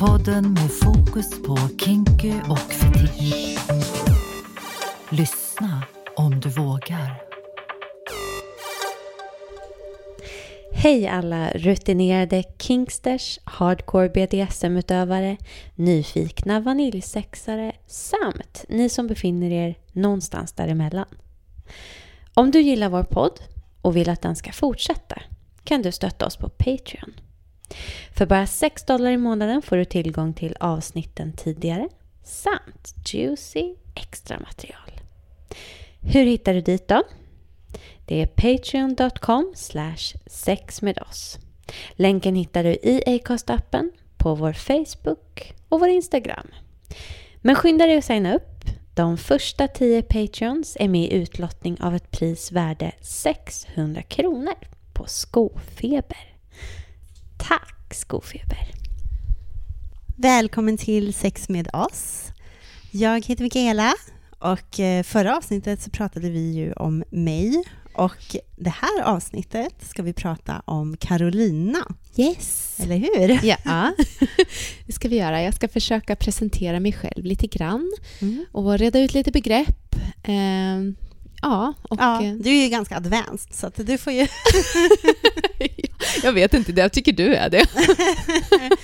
Podden med fokus på kinky och fetisch. Lyssna om du vågar. Hej alla rutinerade kinksters, hardcore BDSM-utövare, nyfikna vaniljsexare samt ni som befinner er någonstans däremellan. Om du gillar vår podd och vill att den ska fortsätta kan du stötta oss på Patreon. För bara 6 dollar i månaden får du tillgång till avsnitten tidigare samt juicy extra material. Hur hittar du dit då? Det är patreon.com sex med oss. Länken hittar du i Acast-appen, på vår Facebook och vår Instagram. Men skynda dig att signa upp. De första 10 Patreons är med i utlottning av ett pris värde 600 kronor på Skofeber. Tack Skofeber! Välkommen till Sex med oss. Jag heter Mikaela och eh, förra avsnittet så pratade vi ju om mig och det här avsnittet ska vi prata om Carolina. Yes! Eller hur? Ja, det ska vi göra. Jag ska försöka presentera mig själv lite grann Mm. och reda ut lite begrepp. Eh, ja, och... Ja, eh, du är ju ganska advanced så att du får ju... jag vet inte, det. jag tycker du är det.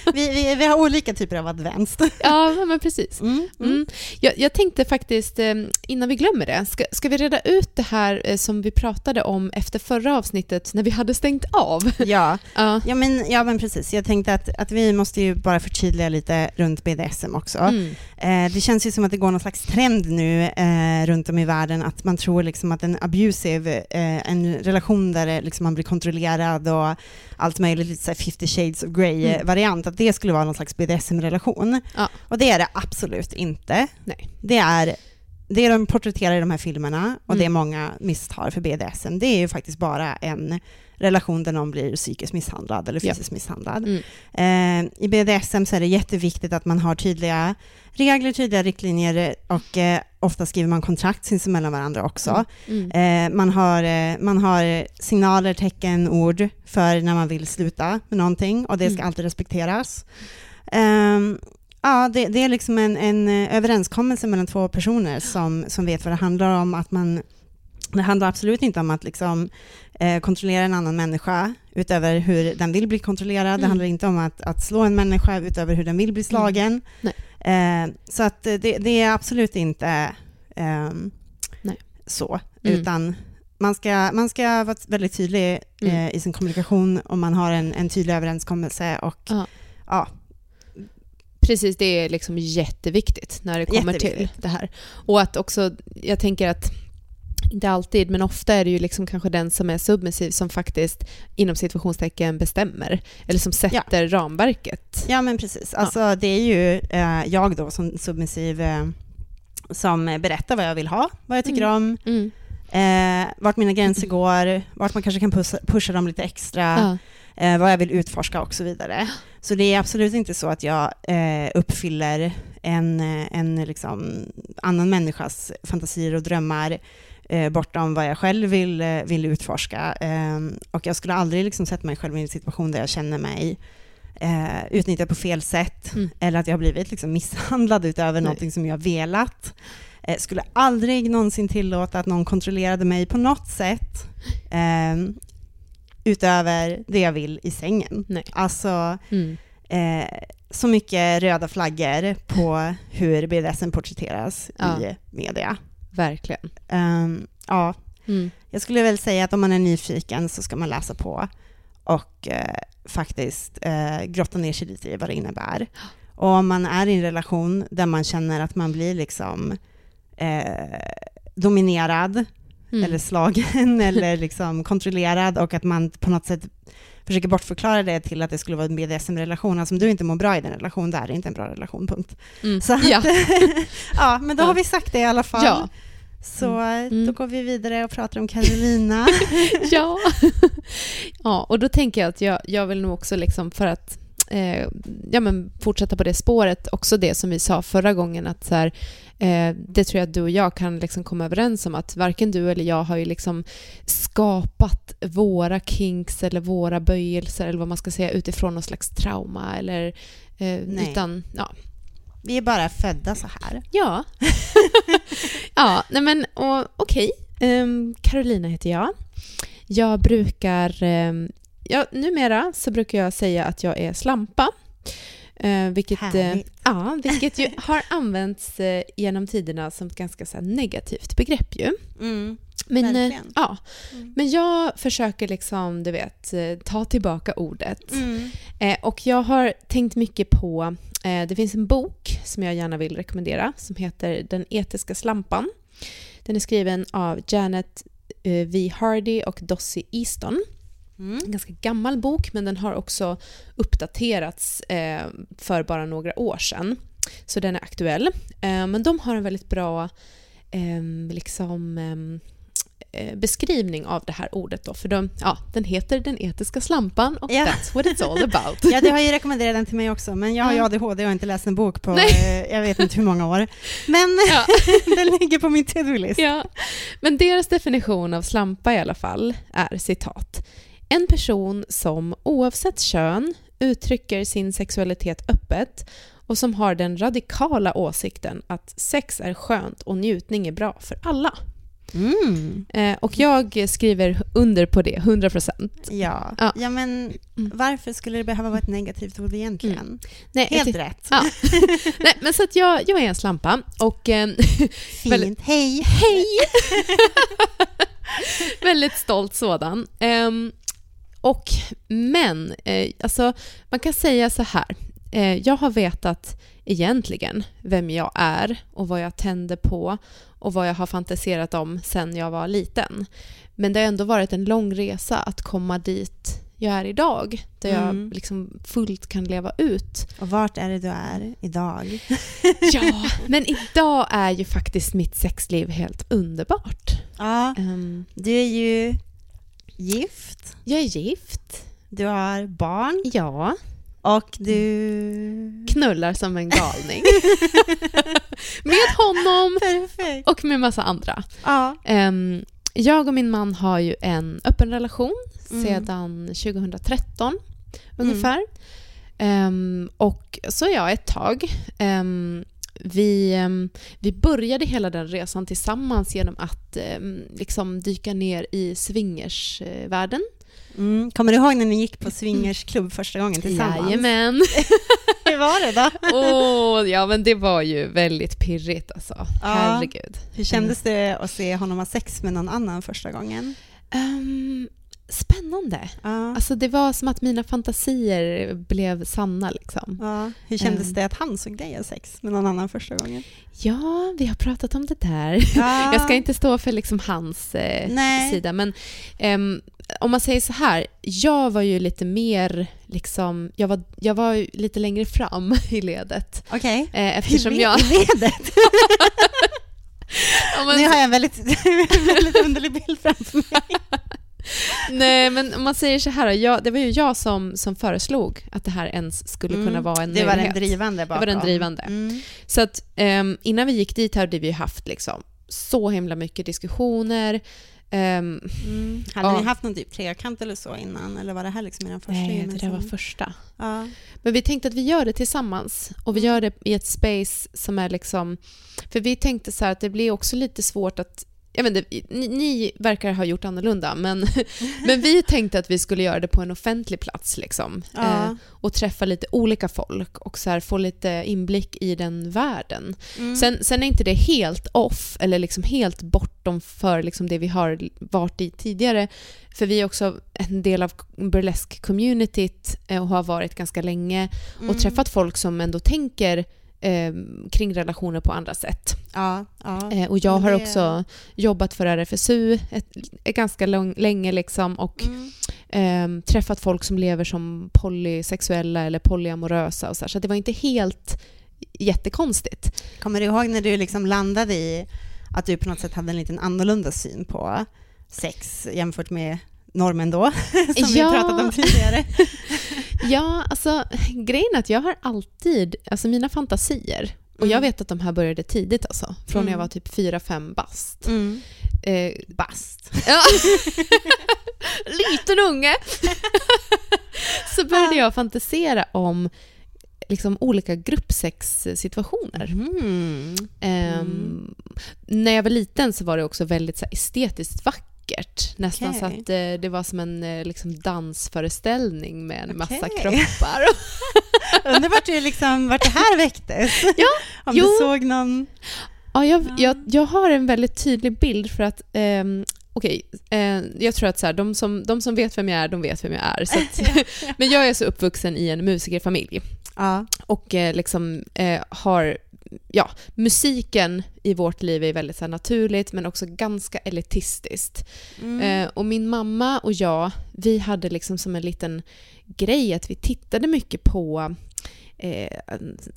vi, vi, vi har olika typer av advanced. Ja, men precis. Mm. Mm. Mm. Jag, jag tänkte faktiskt, eh, innan vi glömmer det, ska, ska vi reda ut det här eh, som vi pratade om efter förra avsnittet när vi hade stängt av? Ja, Ja. ja, men, ja men precis. Jag tänkte att, att vi måste ju bara förtydliga lite runt BDSM också. Mm. Eh, det känns ju som att det går någon slags trend nu eh, runt om i världen att man tror liksom att en abusive, eh, en relation där det liksom man blir kontrollerad och allt möjligt, lite så här 50 shades of grey-variant, att det skulle vara någon slags BDSM-relation. Ja. Och det är det absolut inte. Nej. Det är det de porträtterar i de här filmerna och Mm. det många misstar för BDSM, det är ju faktiskt bara en relation där någon blir psykiskt misshandlad eller Ja. fysiskt misshandlad. Mm. Eh, I BDSM så är det jätteviktigt att man har tydliga regler, tydliga riktlinjer och eh, ofta skriver man kontrakt sinsemellan varandra också. Mm. Eh, man, har, eh, man har signaler, tecken, ord för när man vill sluta med någonting och det ska Mm. alltid respekteras. Ehm, ja, det, det är liksom en, en eh, överenskommelse mellan två personer som, som vet vad det handlar om. Att man, det handlar absolut inte om att liksom, eh, kontrollera en annan människa utöver hur den vill bli kontrollerad. Det Mm. handlar inte om att, att slå en människa utöver hur den vill bli slagen. Eh, så att eh, det, det är absolut inte Nej. så, Mm. utan man ska, man ska vara väldigt tydlig eh, Mm. i sin kommunikation om man har en, en tydlig överenskommelse och Ja. ja, Precis, det är liksom jätteviktigt när det kommer till det här. Och att också, jag tänker att inte alltid, men ofta är det ju liksom kanske den som är submissiv som faktiskt inom situationstecken bestämmer. Eller som sätter ramverket. Ja, men precis. Alltså, Det är ju eh, jag då som submissiv eh, som berättar vad jag vill ha, vad jag tycker om, Mm. eh, vart mina gränser går, vart man kanske kan pusha, pusha dem lite extra, Ja. eh, vad jag vill utforska och så vidare. Så det är absolut inte så att jag eh, uppfyller en, en liksom annan människas fantasier och drömmar eh, bortom vad jag själv vill, eh, vill utforska. Eh, och jag skulle aldrig liksom sätta mig själv i en situation där jag känner mig eh, utnyttjad på fel sätt Mm. eller att jag har blivit liksom misshandlad utöver Nej. någonting som jag velat. Eh, skulle aldrig någonsin tillåta att någon kontrollerade mig på något sätt eh, utöver det jag vill i sängen. Nej. Alltså, Mm. eh, så mycket röda flaggor på hur BDSM porträtteras Ja. i media. Verkligen. Ehm, ja, Mm. jag skulle väl säga att om man är nyfiken så ska man läsa på och eh, faktiskt eh, grotta ner sig lite i vad det innebär. Och om man är i en relation där man känner att man blir liksom eh, dominerad Mm. eller slagen eller liksom kontrollerad och att man på något sätt försöker bortförklara det till att det skulle vara en BDSM-relation. Alltså om du inte mår bra i den relation, det är inte en bra relation, punkt. Mm. Så att, Ja. ja, men då har vi sagt det i alla fall. Ja. Så Mm. då går vi vidare och pratar om Carolina. ja. ja, och då tänker jag att jag, jag vill nog också liksom för att eh, ja, men fortsätta på det spåret, också det som vi sa förra gången, att så här, eh, det tror jag att du och jag kan liksom komma överens om, att varken du eller jag har ju liksom skapat våra kinks eller våra böjelser, eller vad man ska säga, utifrån någon slags trauma, eller, eh, utan, ja, Vi är bara födda så här. Ja. ja, nej men okej. Ehm, Carolina heter jag. Jag brukar... Um, ja, numera så brukar jag säga att jag är slampa. Uh, vilket, eh, Härligt. ja, vilket ju har använts eh, genom tiderna som ett ganska så här, negativt begrepp ju. Mm. Men, eh, ja, Mm. men jag försöker liksom, du vet, eh, ta tillbaka ordet. Mm. Eh, och jag har tänkt mycket på, eh, det finns en bok som jag gärna vill rekommendera som heter Den etiska slampan. Den är skriven av Janet eh, V. Hardy och Dossie Easton. Mm. En ganska gammal bok men den har också uppdaterats eh, för bara några år sedan. Så den är aktuell. Eh, men de har en väldigt bra eh, liksom, ehm, eh, beskrivning av det här ordet. Då, för de, ja, den heter Den etiska slampan och Ja. that's what it's all about. Ja, det har ju rekommenderat den till mig också, men jag har ju. ADHD och har inte läst en bok på Nej. eh, jag vet inte hur många år. Men Ja. den ligger på min to-do-list. Ja, men deras definition av slampa i alla fall är citat. En person som oavsett kön uttrycker sin sexualitet öppet och som har den radikala åsikten att sex är skönt och njutning är bra för alla. Mm. Eh, och jag skriver under på det, 100 procent. Ja. Ja. ja, men Mm. varför skulle det behöva vara ett negativt ord egentligen? Nej, jag Helt rätt. Ja. Nej, men så att jag, jag är en slampa och eh, Fint. väldigt- Hej! Hej! Väldigt stolt sådan. Ehm, och, men, eh, alltså, man kan säga så här. Eh, jag har vetat egentligen vem jag är och vad jag tänder på och vad jag har fantiserat om sen jag var liten. Men det har ändå varit en lång resa att komma dit jag är idag. Där Mm. jag liksom fullt kan leva ut Och vart är det du är idag? Ja, men idag är ju faktiskt mitt sexliv helt underbart. Ja, Ehm, du är ju gift, jag är gift. du har barn Ja, och du... knullar som en galning. med honom Perfekt. och med massa andra. Ja. Ehm, jag och min man har ju en öppen relation Mm. sedan 2013 ungefär. Ehm, och så är jag ett tag. Ehm, vi, ehm, vi började hela den resan tillsammans genom att ehm, liksom dyka ner i swingersvärlden. Mm. Kommer du ihåg när ni gick på swingersklubb första gången tillsammans? Jajamän. Hur var det då? Åh, ja men det var ju väldigt pirrigt alltså. Herregud. Hur kändes det att se honom ha sex med någon annan första gången? Ehm, spännande. Ja. Alltså det var som att mina fantasier blev sanna liksom. ja. Hur kändes Ehm. det att han såg dig ha sex med någon annan första gången? Ja, vi har pratat om det där. Ja. Jag ska inte stå för liksom hans eh, sida, men ehm, om man säger så här, jag var ju lite mer liksom, jag var, jag var lite längre fram i ledet. Okej. Eh, eftersom I jag... ledet. Ja, men- Nu har jag en väldigt, väldigt underlig bild framför mig. Nej, men om man säger så här, jag, det var ju jag som, som föreslog att det här ens skulle kunna Mm. vara en Det var den möjlighet. drivande bakom. var den drivande. Mm. Så att ehm, innan vi gick dit hade vi haft liksom så himla mycket diskussioner. Ehm, Mm. Hade Ja. ni haft någon typ trekant eller så innan? Eller var det här liksom er första nej, det där var första. Ja. Men vi tänkte att vi gör det tillsammans och vi gör det i ett space som är liksom... För vi tänkte så här att det blir också lite svårt att... Jag vet inte, ni, ni verkar ha gjort annorlunda, men, men vi tänkte att vi skulle göra det på en offentlig plats liksom. Ja. Eh, och träffa lite olika folk och så här, få lite inblick i den världen. Mm. Sen, sen är inte det helt off eller liksom helt bortom för liksom det vi har varit i tidigare. För vi är också en del av burlesk-communityt eh, och har varit ganska länge och Mm. träffat folk som ändå tänker eh, kring relationer på andra sätt. Ja, ja. Eh, och jag har det- också jobbat för RFSU ett, ett ganska lång, länge liksom och Mm. eh, träffat folk som lever som polysexuella eller polyamorösa och så, här. så det var inte helt jättekonstigt. Kommer du ihåg när du liksom landade i att du på något sätt hade en liten annorlunda syn på sex jämfört med normen då, som vi Ja. pratat om tidigare? Ja, alltså grejen är att jag har alltid, alltså mina fantasier, och jag Mm. vet att de här började tidigt alltså, från när jag Mm. var typ 4-5 bast. Mm. Eh, Bast. ja. Liten unge! så började jag fantisera om liksom olika gruppsexsituationer. Mm. Ehm, När jag var liten så var det också väldigt så här, estetiskt vackert. Nästan så Okej. att eh, det var som en eh, liksom, dansföreställning med en massa Okej. kroppar. Undrar vart, du liksom, vart det här väcktes? Ja, Om jo. du såg någon... Ja, jag, Ja. jag, jag har en väldigt tydlig bild för att ehm, Okej, eh, jag tror att så här, de, som, de som vet vem jag är, de vet vem jag är. Så att, men jag är så uppvuxen i en musikerfamilj Ja. och eh, liksom eh, har... Ja, musiken i vårt liv är väldigt så naturligt men också ganska elitistiskt. Mm. Eh, och min mamma och jag, vi hade liksom som en liten grej att vi tittade mycket på Eh,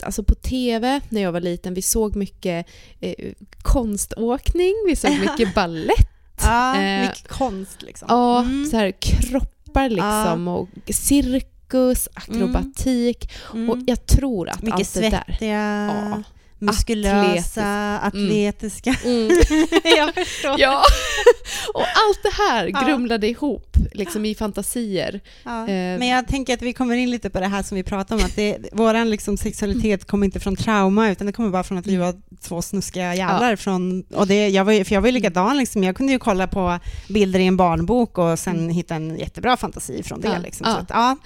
alltså på TV när jag var liten, vi såg mycket eh, konståkning, vi såg mycket ballett. ja, eh, mycket konst liksom. Ja, Mm. så här kroppar liksom och cirkus, akrobatik. Mm. Och jag tror att mycket allt det där... svettiga, Ja. Muskulösa, atletiska. Mm. jag förstår. Ja, och allt det här Ja. grumlade ihop liksom i fantasier. Ja. Eh, Men jag tänker att vi kommer in lite på det här som vi pratade om, att det, våran liksom sexualitet kommer inte från trauma, utan det kommer bara från att vi var två snuskiga jävlar. Från, och det, jag var, ju- för jag var ju likadan, liksom. jag kunde ju kolla på bilder i en barnbok och sen hitta en jättebra fantasi från det. Ja. Liksom. Ja. Så att, ja,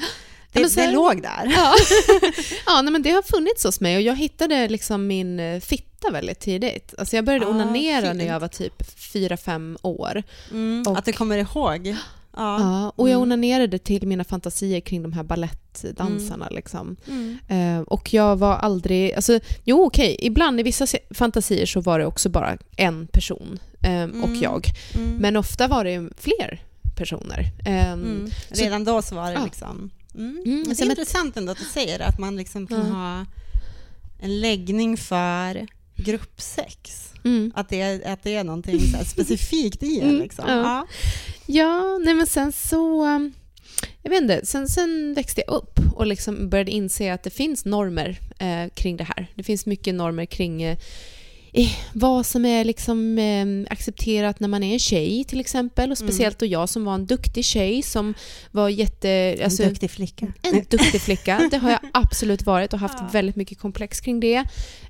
det, men så det låg där. Ja, ja nej, men det har funnits hos mig och jag hittade liksom min eh, fitta väldigt tidigt. Alltså jag började Ah, onanera fint. när jag var typ 4-5 år. Mm, Och- att du kommer ihåg. Ja. Ja, och jag Mm. onanerade till mina fantasier kring de här ballettdansarna. Liksom. Mm. Eh, och jag var aldrig... Alltså, jo, okej, ibland i vissa fantasier så var det också bara en person eh, och Mm. jag. Mm. Men ofta var det fler personer. Eh, Mm. så- Redan då så var det Ja. Mm. Mm, det är intressant ändå att du säger att man liksom kan Ja. ha en läggning för gruppsex. mm. Att det är, att det är någonting specifikt i en. Mm, Liksom. ja. Ja. Ja, nej men sen så... um, Jag vet inte, sen, sen växte jag upp och liksom började inse att det finns normer eh, kring det här. Det finns mycket normer kring eh, vad som är liksom, eh, accepterat när man är en tjej till exempel. Och speciellt då jag som var en duktig tjej som var jätte... Alltså, en duktig flicka. en duktig flicka. Det har jag absolut varit och haft Ja. väldigt mycket komplex kring det.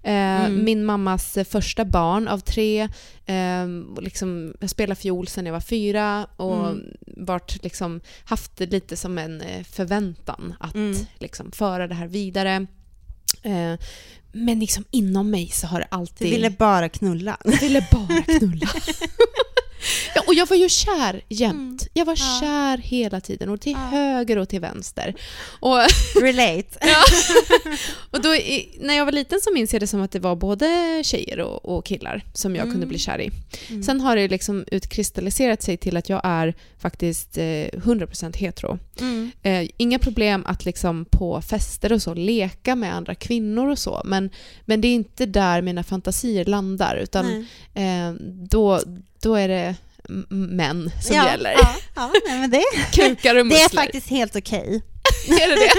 Eh, Mm. Min mammas eh, första barn av tre. Eh, liksom, jag spelade fiol sedan jag var fyra och Mm. vart liksom, haft det lite som en eh, förväntan att Mm. liksom, föra det här vidare. Eh, men liksom inom mig så har det Du alltid... ville bara knulla. Jag ville bara knulla. ja, och jag var ju kär jämt. Mm. Jag var Ja. kär hela tiden och till Ja. höger och till vänster. Och, Relate. ja. och då, när jag var liten så minns jag det som att det var både tjejer och, och killar som jag Mm. kunde bli kär i. Mm. Sen har det liksom utkristalliserat sig till att jag är faktiskt eh, 100% hetero. Mm. Eh, inga problem att liksom på fester och så leka med andra kvinnor och så, men, men det är inte där mina fantasier landar, utan eh, då, då är det män som ja, gäller. Ja, ja, men det, Kukar och det är muskler. faktiskt helt okej. Är det det?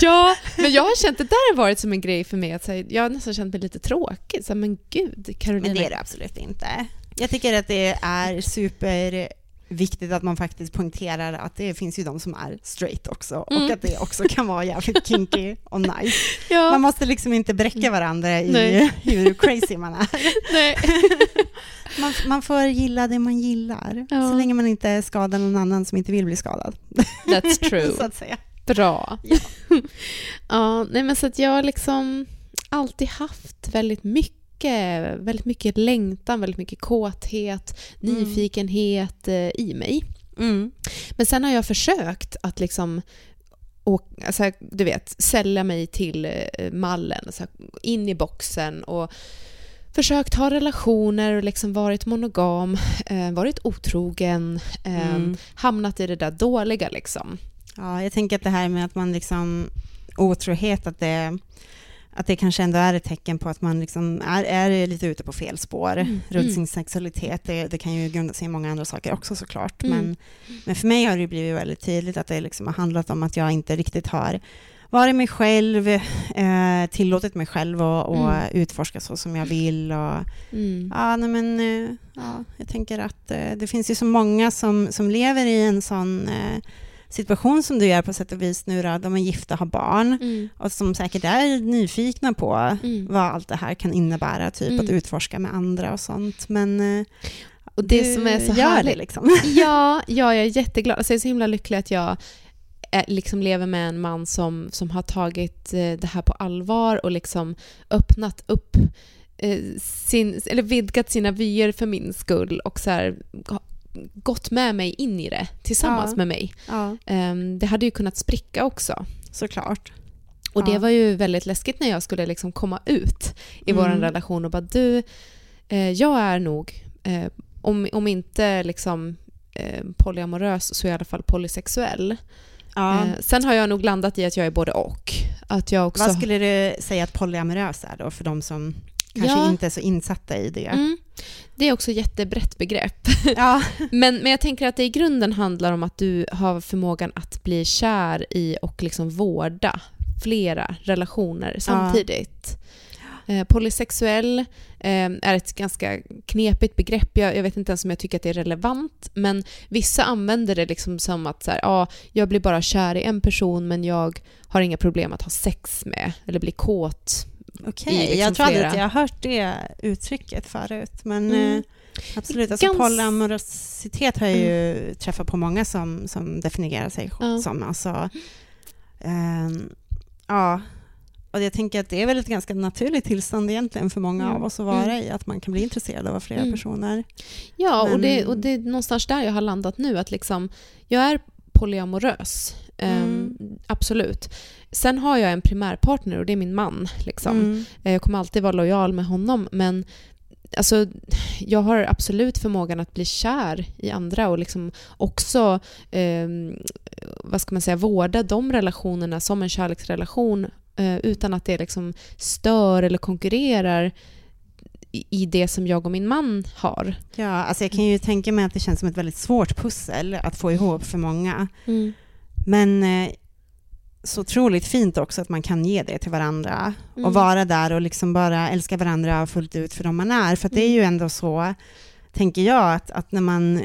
ja, men jag har känt det där har varit som en grej för mig. Att så här, jag har nästan känt mig lite tråkig. Så här, men gud, Carolina. Men det är det absolut inte. Jag tycker att det är superviktigt att man faktiskt poängterar att det finns ju de som är straight också Mm. och att det också kan vara jävligt kinky och nice. ja, Man måste liksom inte bräcka varandra i Nej. hur crazy man är. Man, man får gilla det man gillar, Ja. så länge man inte skadar någon annan som inte vill bli skadad. That's true. så att säga. Bra. Ja. ja, nej men så att jag har liksom alltid haft väldigt mycket, väldigt mycket längtan, väldigt mycket kåthet, Mm. nyfikenhet eh, i mig. Mm. Men sen har jag försökt att liksom och, alltså, du vet, sälja mig till eh, mallen, alltså, in i boxen och försökt ha relationer och liksom varit monogam, eh, varit otrogen, eh, Mm. hamnat i det där dåliga liksom. Ja, jag tänker att det här med att man liksom otrohet, att det att det kanske ändå är ett tecken på att man liksom är, är lite ute på fel spår Mm. runt Mm. sin sexualitet. Det, det kan ju grunda sig i många andra saker också såklart. Mm. Men, men för mig har det blivit väldigt tydligt att det liksom har handlat om att jag inte riktigt har varit mig själv, eh, tillåtit mig själv att och Mm. utforska så som jag vill. Och, Mm. ja, nej, men, eh, ja, jag tänker att eh, det finns ju så många som, som lever i en sån eh, situation som du gör på sätt och vis nu då, de är gifta och har barn Mm. och som säkert är nyfikna på Mm. vad allt det här kan innebära, typ Mm. att utforska med andra och sånt. Men eh, Och det du som är så gör härligt det liksom. Ja, ja, jag är jätteglad. Alltså jag är så himla lycklig att jag eh, liksom lever med en man som, som har tagit eh, det här på allvar och liksom öppnat upp sin, eller vidgat sina vyer för min skull och så här, gått med mig in i det tillsammans Ja. med mig. Ja, Ehm, det hade ju kunnat spricka också. såklart. Och det var ju väldigt läskigt när jag skulle liksom komma ut i Mm. vår relation och bara du, eh, jag är nog, eh, om, om inte liksom eh, polyamorös så i alla fall polysexuell. Ja. Eh, sen har jag nog landat i att jag är både och. Att jag också... Vad skulle du säga att polyamorös är då, för de som kanske Ja. inte är så insatta i det? Mm. Det är också ett jättebrett begrepp. Ja. Men, men jag tänker att det i grunden handlar om att du har förmågan att bli kär i och liksom vårda flera relationer samtidigt. Eh, polysexuell eh, är ett ganska knepigt begrepp. Jag, jag vet inte ens om jag tycker att det är relevant, men vissa använder det liksom som att så här, ja, jag blir bara kär i en person men jag har inga problem att ha sex med eller bli kåt. Okej, I liksom jag tror aldrig att jag har hört det uttrycket förut. Men Mm. eh, absolut, alltså Gans- polyamorositet har jag ju träffat på många som, som definierar sig Ja. som. Alltså, ehm, ja, och jag tänker att det är väl ett ganska naturligt tillstånd egentligen för många Mm. av oss att vara Mm. i, att man kan bli intresserad av flera Mm. personer. Ja, och, Men- det, och det är någonstans där jag har landat nu, att liksom, jag är polyamorös. Mm. absolut. Sen har jag en primärpartner och det är min man. Liksom. Mm. Eh, Jag kommer alltid vara lojal med honom, men alltså, jag har absolut förmågan att bli kär i andra och liksom också ehm, vad ska man säga, vårda de relationerna som en kärleksrelation eh, utan att det liksom stör eller konkurrerar i, det som jag och min man har. Ja, alltså jag kan ju tänka mig att det känns som ett väldigt svårt pussel att få ihop för många. Men eh, så otroligt fint också att man kan ge det till varandra Mm. och vara där och liksom bara älska varandra fullt ut för de man är. För det är ju ändå så, tänker jag, att, att när man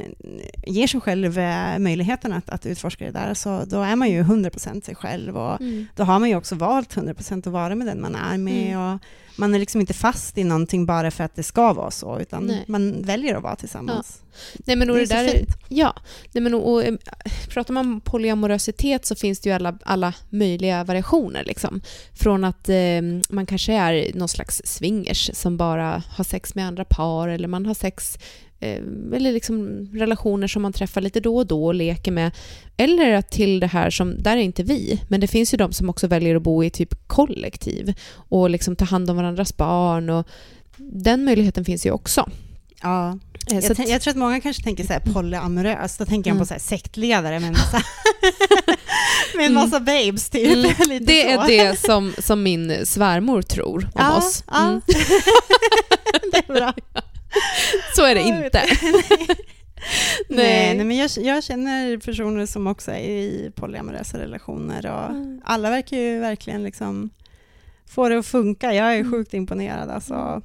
ger sig själv eh, möjligheten att, att utforska det där, så då är man ju 100% sig själv och Mm. då har man ju också valt 100% att vara med den man är med Mm. och man är liksom inte fast i någonting bara för att det ska vara så, utan Nej. man väljer att vara tillsammans. Nej, men och Det det, är så där, fint. Ja, nej, men och, och, eh, pratar man om polyamorositet så finns det ju alla, alla möjliga variationer. Liksom. Från att eh, man kanske är någon slags swingers som bara har sex med andra par eller man har sex eller liksom relationer som man träffar lite då och då och leker med. Eller att till det här som, där är inte vi, men det finns ju de som också väljer att bo i typ kollektiv och liksom ta hand om varandras barn och den möjligheten finns ju också. Ja. Eh, Jag, att- jag tror att många kanske tänker så här polyamorös, då tänker jag Mm. på så här sektledare med en massa, med en Mm. massa babes typ. Mm, Det är det som, som min svärmor tror om ja, oss. Ja. Mm. det är bra. Så är det inte. nej. nej, men jag, jag känner personer som också är i polyamorösa relationer och Mm. alla verkar ju verkligen liksom få det att funka. Jag är Mm. sjukt imponerad alltså.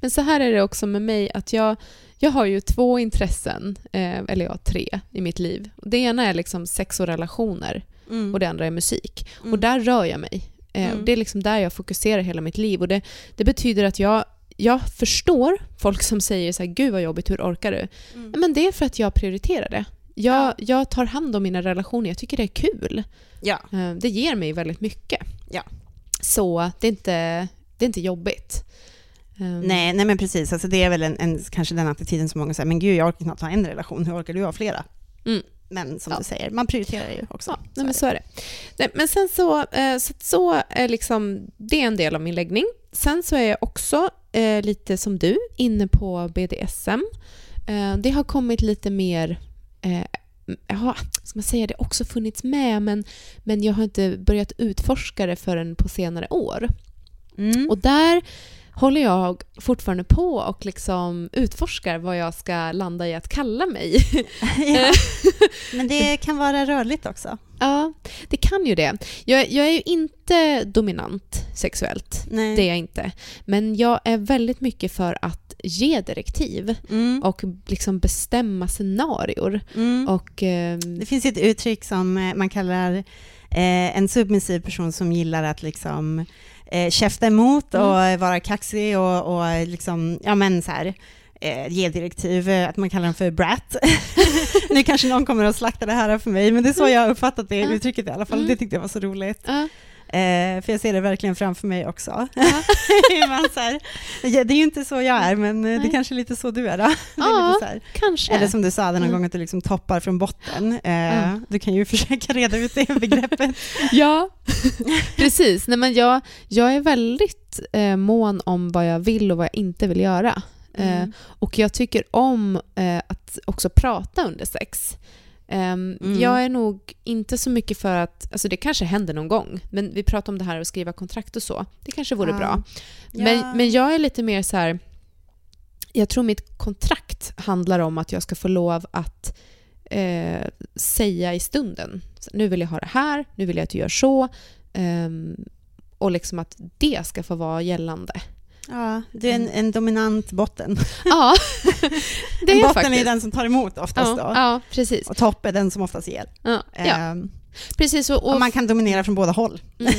Men så här är det också med mig att jag, jag har ju två intressen, eh, eller ja, tre i mitt liv. Det ena är liksom sex och relationer Mm. och det andra är musik. Mm. Och där rör jag mig. Eh, Mm. och Det är liksom där jag fokuserar hela mitt liv. Och det, det betyder att jag, jag förstår folk som säger så här, gud vad jobbigt, hur orkar du? Mm. Men det är för att jag prioriterar det. Jag, Ja. jag tar hand om mina relationer, jag tycker det är kul. Ja. Eh, Det ger mig väldigt mycket. Ja. Så det är inte, det är inte jobbigt. Um, Nej, nej men precis, alltså det är väl en, en, kanske den attityden som många säger, men gud jag orkar knappt ha en relation, hur orkar du ha flera? Mm. Men som Ja. du säger, man prioriterar ju också. Ja, nej, men så är det. Nej, men sen så, eh, så, så är liksom, det är en del av min läggning. Sen så är jag också eh, lite som du, inne på BDSM. Eh, det har kommit lite mer, eh, ja, ska man säga, det har också funnits med, men, men jag har inte börjat utforska det förrän på senare år. Mm. Och där håller jag fortfarande på och liksom utforskar vad jag ska landa i att kalla mig. ja. Men det kan vara rörligt också. ja, det kan ju det. Jag, jag är ju inte dominant sexuellt. Nej. Det är jag inte. Men jag är väldigt mycket för att ge direktiv Mm. och liksom bestämma scenarior. Mm. Och, ehm, Det finns ett uttryck som eh, man kallar eh, en submissiv person som gillar att liksom eh, käfta emot Mm. och vara kaxig och, och liksom, ja men så här, eh, ge direktiv, eh, att man kallar den för brat. nu kanske någon kommer att slakta det här för mig, men det är så jag har uppfattat det uttrycket i alla fall. Mm. Det tyckte jag var så roligt. ja, Eh, för jag ser det verkligen framför mig också. Ja. man så här, ja, det är ju inte så jag är, men eh, det Nej. kanske är lite så du är då. Är Ja. här. kanske. Eller som du sa den någon Mm. gång att du liksom toppar från botten. Eh, Ja. Du kan ju försöka reda ut det begreppet. Ja, precis. Nej, men jag, jag är väldigt eh, mån om vad jag vill och vad jag inte vill göra. Eh, Mm. och jag tycker om eh, att också prata under sex. Ehm, Mm. Jag är nog inte så mycket för att, alltså det kanske händer någon gång, men vi pratar om det här att skriva kontrakt och så. Det kanske vore Ja. bra. Ja. Men, men jag är lite mer så här, jag tror mitt kontrakt handlar om att jag ska få lov att eh, säga i stunden. Nu vill jag ha det här, nu vill jag att du gör så. ehm, och liksom att det ska få vara gällande. Ja, du är en, en dominant botten. Ja, det en är botten faktiskt. är den som tar emot oftast ja, då. ja, precis. Och topp är den som oftast ger. Ja, ja, Ehm, precis. Och, och och, man kan dominera från båda håll. mm.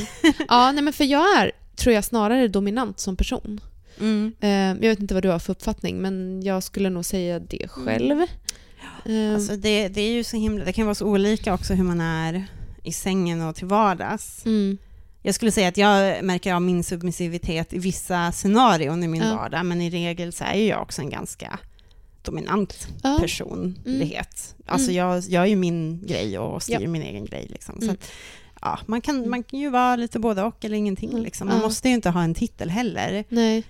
ja, nej, men för jag är, tror jag, snarare dominant som person. Ehm, jag vet inte vad du har för uppfattning, men jag skulle nog säga det själv. Ehm, Alltså det, det är ju så himla, det kan vara så olika också hur man är i sängen och till vardags. mm. Jag skulle säga att jag märker av min submissivitet i vissa scenarion i min Ja. vardag, men i regel så är jag också en ganska dominant Ja. personlighet. Alltså Mm. jag gör ju min grej och styr Ja. min egen grej. Liksom. Så Mm. att, ja, man, kan, Mm. man kan ju vara lite både och eller ingenting. Mm. Liksom. Man Ja. måste ju inte ha en titel heller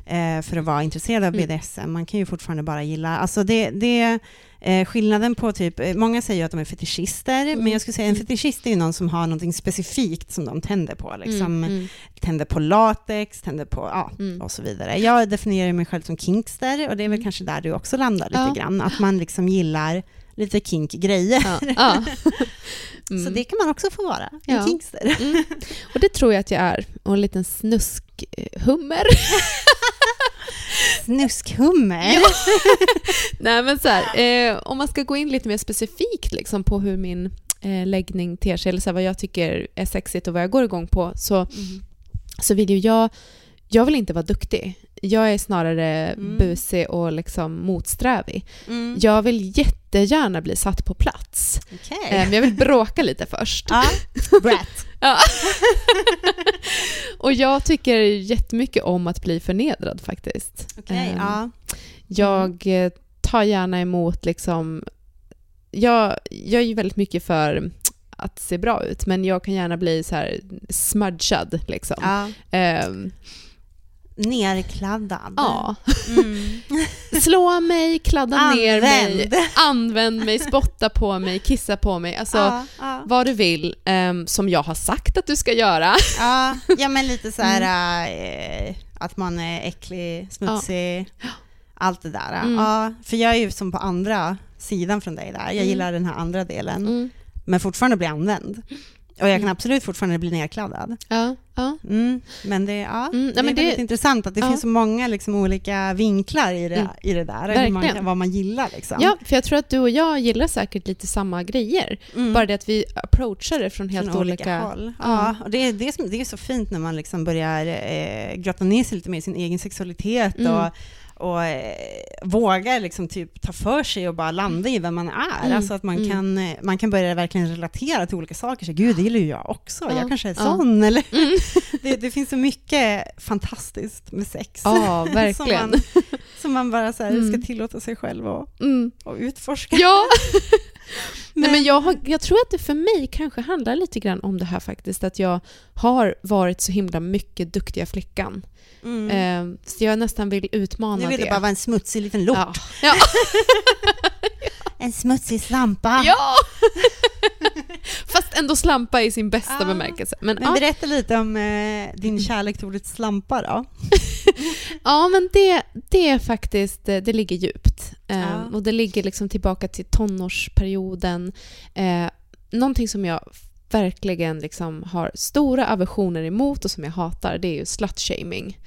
eh, för att vara intresserad av Mm. BDSM. Man kan ju fortfarande bara gilla... Alltså det, det, eh, skillnaden på typ... eh, Många säger ju att de är fetischister, Mm. men jag skulle säga en Mm. fetischist är ju någon som har något specifikt som de tänder på. Liksom, Mm, mm, Tänder på latex, tänder på... Ja, Mm. och så vidare. Jag definierar mig själv som kinkster och det är väl Mm. kanske där du också landar lite Ja. grann. Att man liksom gillar lite kink-grejer. Ja. ja. Så Mm. det kan man också få vara, en Ja. kinkster. Mm. Och det tror jag att jag är. Och en liten snuskhummer. Snuskhummer. Ja. Nej men så här, eh, om man ska gå in lite mer specifikt liksom, på hur min eh, läggning ter sig, eller så här, vad jag tycker är sexigt och vad jag går igång på, så, Mm. så vill ju jag, jag vill inte vara duktig. Jag är snarare Mm. busig och liksom motsträvig. Mm. Jag vill jättegärna bli satt på plats. Eh, men jag vill bråka lite först. Ja, brat. Ja. och jag tycker jättemycket om att bli förnedrad faktiskt. Okej, Ehm, ja. Jag eh, tar gärna emot liksom... Jag, jag är ju väldigt mycket för att se bra ut, men jag kan gärna bli så här smudgad liksom. ja. Ehm, Nerkladdad. ja. Mm. Slå mig, kladda ner mig, Använd. använd mig, spotta på mig, kissa på mig. Alltså, ja, ja. vad du vill, ehm, som jag har sagt att du ska göra. Ja, ja, men lite så här eh, att man är äcklig, smutsig, allt det där. Mm. Ja, för jag är ju som på andra sidan från dig där. Jag Mm. gillar den här andra delen, Mm. men fortfarande bli använd. Och jag kan Mm. absolut fortfarande bli nerkladdad. Ja, ja. Mm. Men det, ja, Mm, det är men det- väldigt intressant att det ja. finns så många liksom, olika vinklar i det, Mm. i det där, hur man, vad man gillar. Liksom. ja, för jag tror att du och jag gillar säkert lite samma grejer. Mm. Bara det att vi approachar det från helt från olika... håll. Ja. Och det är, det, är det är så fint när man liksom börjar eh, grotta ner sig lite mer i sin egen sexualitet Mm. och, och eh, vågar liksom typ ta för sig och bara landa i vem man är. Mm. Alltså att man, Mm. kan, eh, man kan börja verkligen relatera till olika saker. Så, Gud, det gillar ju jag också. Ja. Jag kanske är Ja. sån. Eller? Mm. Det, det finns så mycket fantastiskt med sex. Ja, som, verkligen. man, som man bara så här, Mm. ska tillåta sig själv att, Mm. att utforska. Ja! Nej, Men- jag, har, jag tror att det för mig kanske handlar lite grann om det här faktiskt, att jag har varit så himla mycket duktiga flickan. Mm. Eh, så jag nästan vill utmana nu vill det. du bara vara en smutsig liten lort. ja. Ja. En smutsig slampa. ja! Ändå slampa i sin bästa Ja. bemärkelse. Men, Men ja, berätta lite om eh, din kärlek till ordet slampa då. ja, men det, det är faktiskt, eh, det ligger djupt. Eh, Ja. Och det ligger liksom tillbaka till tonårsperioden. Eh, någonting som jag verkligen liksom har stora aversioner emot och som jag hatar, det är ju slutshaming.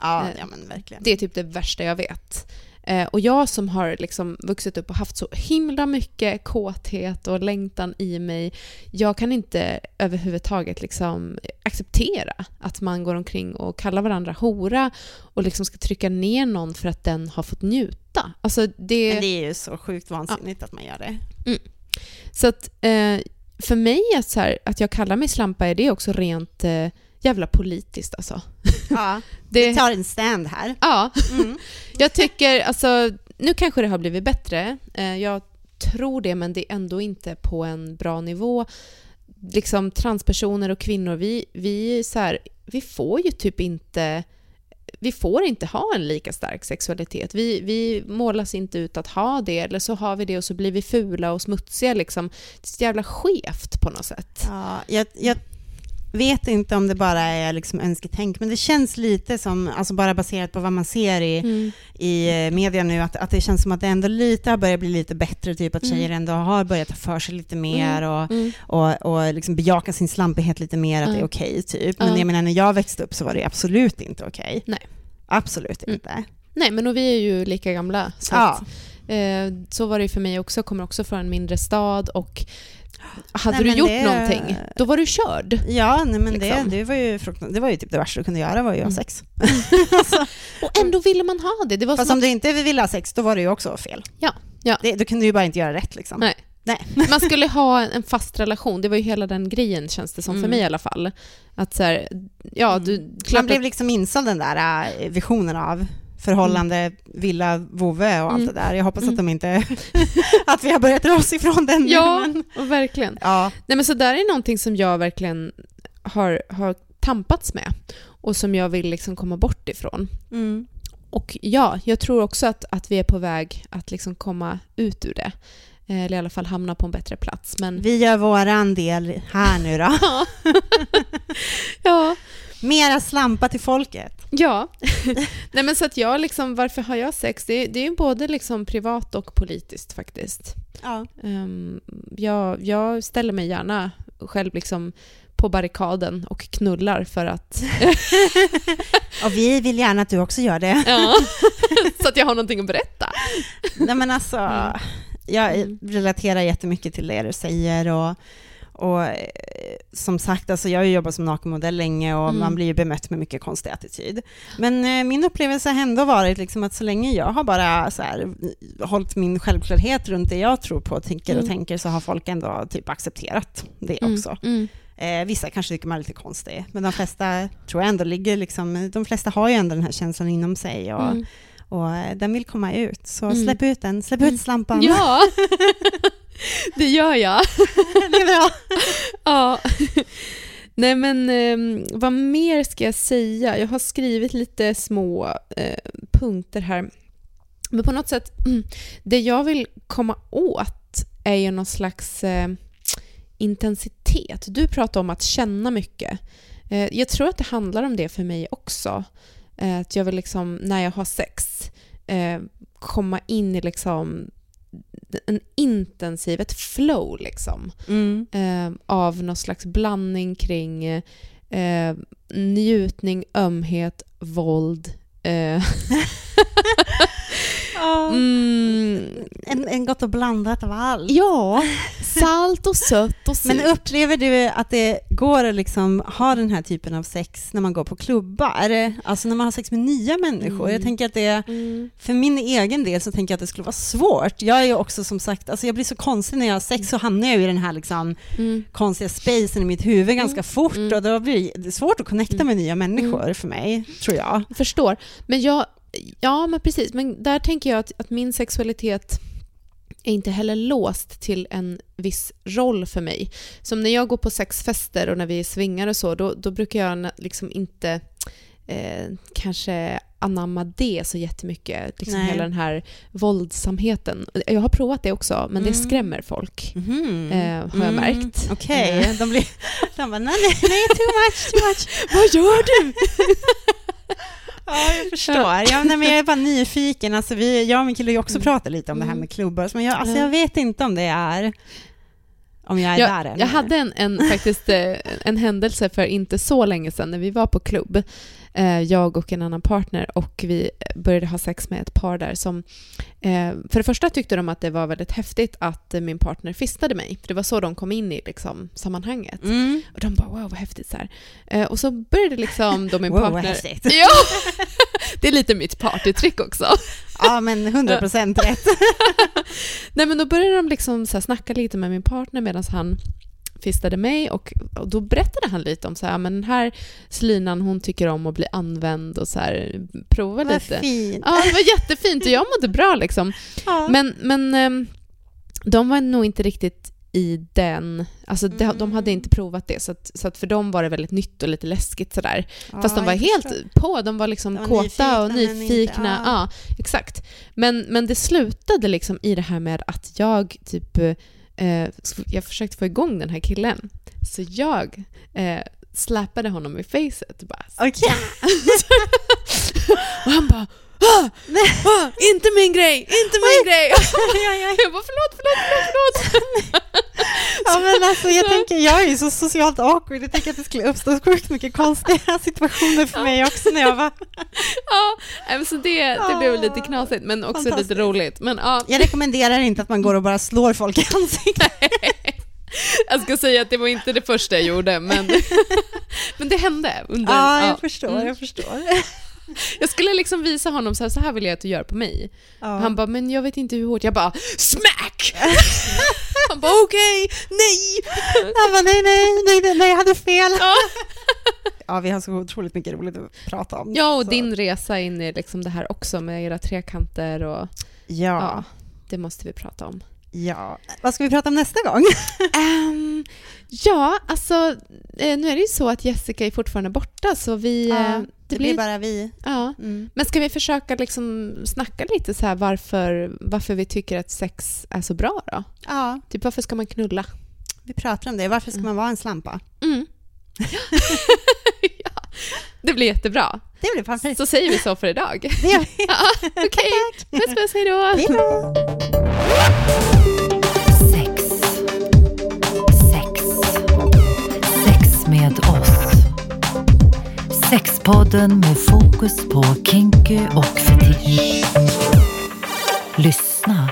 Ja, Eh, ja men verkligen. Det är typ det värsta jag vet. Eh, och jag som har liksom vuxit upp och haft så himla mycket kåthet och längtan i mig, jag kan inte överhuvudtaget liksom acceptera att man går omkring och kallar varandra hora och liksom ska trycka ner någon för att den har fått njuta. Alltså det, Men det är ju så sjukt vansinnigt att man gör det. Så att eh, för mig att, så här, att jag kallar mig slampa är det också rent eh, jävla politiskt alltså. Ja, Det, vi tar en stand här. ja, Mm. Jag tycker, alltså, nu kanske det har blivit bättre. Eh, jag tror det, men det är ändå inte på en bra nivå. Liksom transpersoner och kvinnor, vi, vi, så här, vi får ju typ inte vi får inte ha en lika stark sexualitet. Vi, vi målas inte ut att ha det, eller så har vi det och så blir vi fula och smutsiga. Liksom. Det är så jävla skevt på något sätt. Ja, jag, jag vet inte om det bara är liksom önsketänk, men det känns lite som, alltså bara baserat på vad man ser i, Mm. i eh, media nu, att, att det känns som att det ändå lite har börjat bli lite bättre, typ att Mm. tjejer ändå har börjat ta för sig lite mer och, Mm. och, och liksom bejaka sin slampighet lite mer, att det är okej, typ. Men Ja. jag menar, när jag växte upp så var det absolut inte okej. Nej. Absolut Mm. inte. Nej, men och vi är ju lika gamla. Så Ja. att, Eh, så var det för mig också, kommer också från en mindre stad och hade Nej, du gjort det- någonting, då var du körd. Ja, nej, men det, Liksom. det, var ju frukt- det var ju typ det värsta du kunde göra, var ju att ha Mm. sex. Och ändå ville man ha det. Det var Fast som om du inte ville ha sex, då var det ju också fel. Ja, ja. Det, då kunde du ju bara inte göra rätt liksom. Nej. Nej. man skulle ha en, fast relation. Det var ju hela den grejen känns det som, för Mm. mig i alla fall. Att så här, ja, du... Man blev liksom insåld den där äh, visionen av förhållande, villa, vovve och allt Mm. det där. Jag hoppas Mm. att de inte... att vi har börjat dra oss ifrån den Ja. men- verkligen. ja. Nej men så där är någonting som jag verkligen har, har tampats med och som jag vill liksom komma bort ifrån. Mm. Och ja, jag tror också att, att vi är på väg att liksom komma ut ur det. Eh, Eller i alla fall hamna på en bättre plats. Men Vi gör våran del här nu då. ja, Mera slampa till folket. ja. Nej men så att jag liksom, varför har jag sex? Det, det är både liksom privat och politiskt faktiskt. Ja. Um, jag, jag ställer mig gärna själv liksom på barrikaden och knullar för att, Och vi vill gärna att du också gör det. ja, så att jag har någonting att berätta. Nej men alltså, Mm. jag Mm. relaterar jättemycket till det du säger och, och eh, som sagt, alltså jag har ju jobbat som nakenmodell länge och Mm. man blir ju bemött med mycket konstig attityd. Men eh, min upplevelse har ändå varit liksom att så länge jag har bara så här, hållit min självklarhet runt det jag tror på, tycker och Mm. tänker så har folk ändå typ accepterat det Mm, också. Mm. Eh, vissa kanske tycker man är lite konstig, men de flesta tror jag ändå ligger liksom, de flesta har ju ändå den här känslan inom sig och, Mm. och eh, den vill komma ut. Så släpp ut den, släpp ut slampan. Ja, det gör jag. det är bra. Ja. Nej men eh, vad mer ska jag säga? Jag har skrivit lite små eh, punkter här. Men på något sätt, det jag vill komma åt är ju någon slags eh, intensitet. Du pratar om att känna mycket. Eh, jag tror att det handlar om det för mig också. Eh, att jag vill liksom, när jag har sex, eh, komma in i liksom en intensiv, ett flow liksom Mm. eh, av någon slags blandning kring eh, njutning, ömhet, våld. Eh. mm, En, en gott och blandat av allt. ja, salt och sött och surt. Men upplever du att det går att liksom ha den här typen av sex när man går på klubbar? Alltså när man har sex med nya människor? Mm. Jag tänker att det, Mm. för min egen del så tänker jag att det skulle vara svårt. Jag är ju också som sagt, alltså jag blir så konstig när jag har sex så hamnar jag i den här liksom Mm. konstiga spacen i mitt huvud ganska fort Mm. och då blir det svårt att connecta med nya människor för mig, tror jag. Jag förstår. Men jag, ja men precis, men där tänker jag att, att min sexualitet är inte heller låst till en viss roll för mig. Som när jag går på sexfester och när vi svingar och så, då, då brukar jag liksom inte eh, kanske anamma det så jättemycket. Liksom Nej. hela den här våldsamheten. Jag har provat det också, men det Mm. skrämmer folk. Mhm. Eh, har jag märkt. Okej, Eh. de, blir, de bara, nej, nej, too much, too much. Vad gör du? Ja, jag förstår. Ja, nej, men jag är bara nyfiken. Alltså, vi, jag och min kille har ju också Mm. pratat lite om det här Mm. med klubbar, men jag, alltså, Ja. jag vet inte om det är om jag är där Jag, än. jag hade en, en, faktiskt eh, en händelse för inte så länge sedan när vi var på klubb, jag och en annan partner, och vi började ha sex med ett par där som... Eh, för det första tyckte de att det var väldigt häftigt att eh, min partner fistade mig, för det var så de kom in i liksom, sammanhanget. Mm. Och de bara wow vad häftigt så här. Eh, och så började liksom då min Wow, vad partner... häftigt. Ja! Det är lite mitt partytrick också. Ja, men 100 procent rätt. Nej men då började de liksom så här snacka lite med min partner medan han fistade mig och, och då berättade han lite om så här, "Ja, men den här slinan hon tycker om att bli använd och så här, prova Vad lite. fint. Ja, det var jättefint och jag mådde bra liksom. Ja. Men, men ehm, de var nog inte riktigt i den, alltså de, de hade inte provat det så att, så att för dem var det väldigt nytt och lite läskigt sådär. Fast de Ja, var helt förstår. på, de var liksom De var kåta och nyfikna, inte- nyfikna. ja. ja. exakt. Men, men det slutade liksom i det här med att jag typ, eh, jag försökte få igång den här killen. Så jag eh, släpade honom i facet. Bara, Okej. och han bara ah, ah, inte min grej, inte min grej. Ja, ja, Jag bara förlåt, förlåt, förlåt, förlåt. Ja, men alltså, jag tänker, jag är ju så socialt awkward. Jag tänker att det skulle uppstå sjukt mycket konstiga situationer för mig också när jag var... Ja, så det, det blev lite knasigt men också lite roligt. Men ja, Jag rekommenderar inte att man går och bara slår folk i ansiktet. jag ska säga att det var inte det första jag gjorde men, men det hände. Under, Ja, jag ja. förstår, Mm. jag förstår. Jag skulle liksom visa honom så här, så här vill jag att du gör på mig. Ja. Han bara, men jag vet inte hur hårt. Jag bara, smack! Han bara, okej, nej! Han bara, nej, nej, nej, nej, nej, jag hade fel. Ja. Ja, vi har så otroligt mycket roligt att prata om. Ja, och så. din resa in i liksom det här också med era trekanter och Ja, ja, det måste vi prata om. Ja. Vad ska vi prata om nästa gång? Ehm, ja, alltså eh, nu är det ju så att Jessica är fortfarande borta så vi... eh, Ja, det blir bara vi. Ja. Mm. Men ska vi försöka liksom snacka lite så här varför, varför vi tycker att sex är så bra då? Ja, Typ varför ska man knulla? vi pratar om det. Varför ska man vara en slampa? Mm. ja, det blir jättebra. Det blir fantastiskt. Så säger vi så för idag. Det gör vi. Ja, Okej, puss puss, hej då! Hej då. Sex. Sex. Sex med oss. Sexpodden med fokus på kinky och fetisch. Lyssna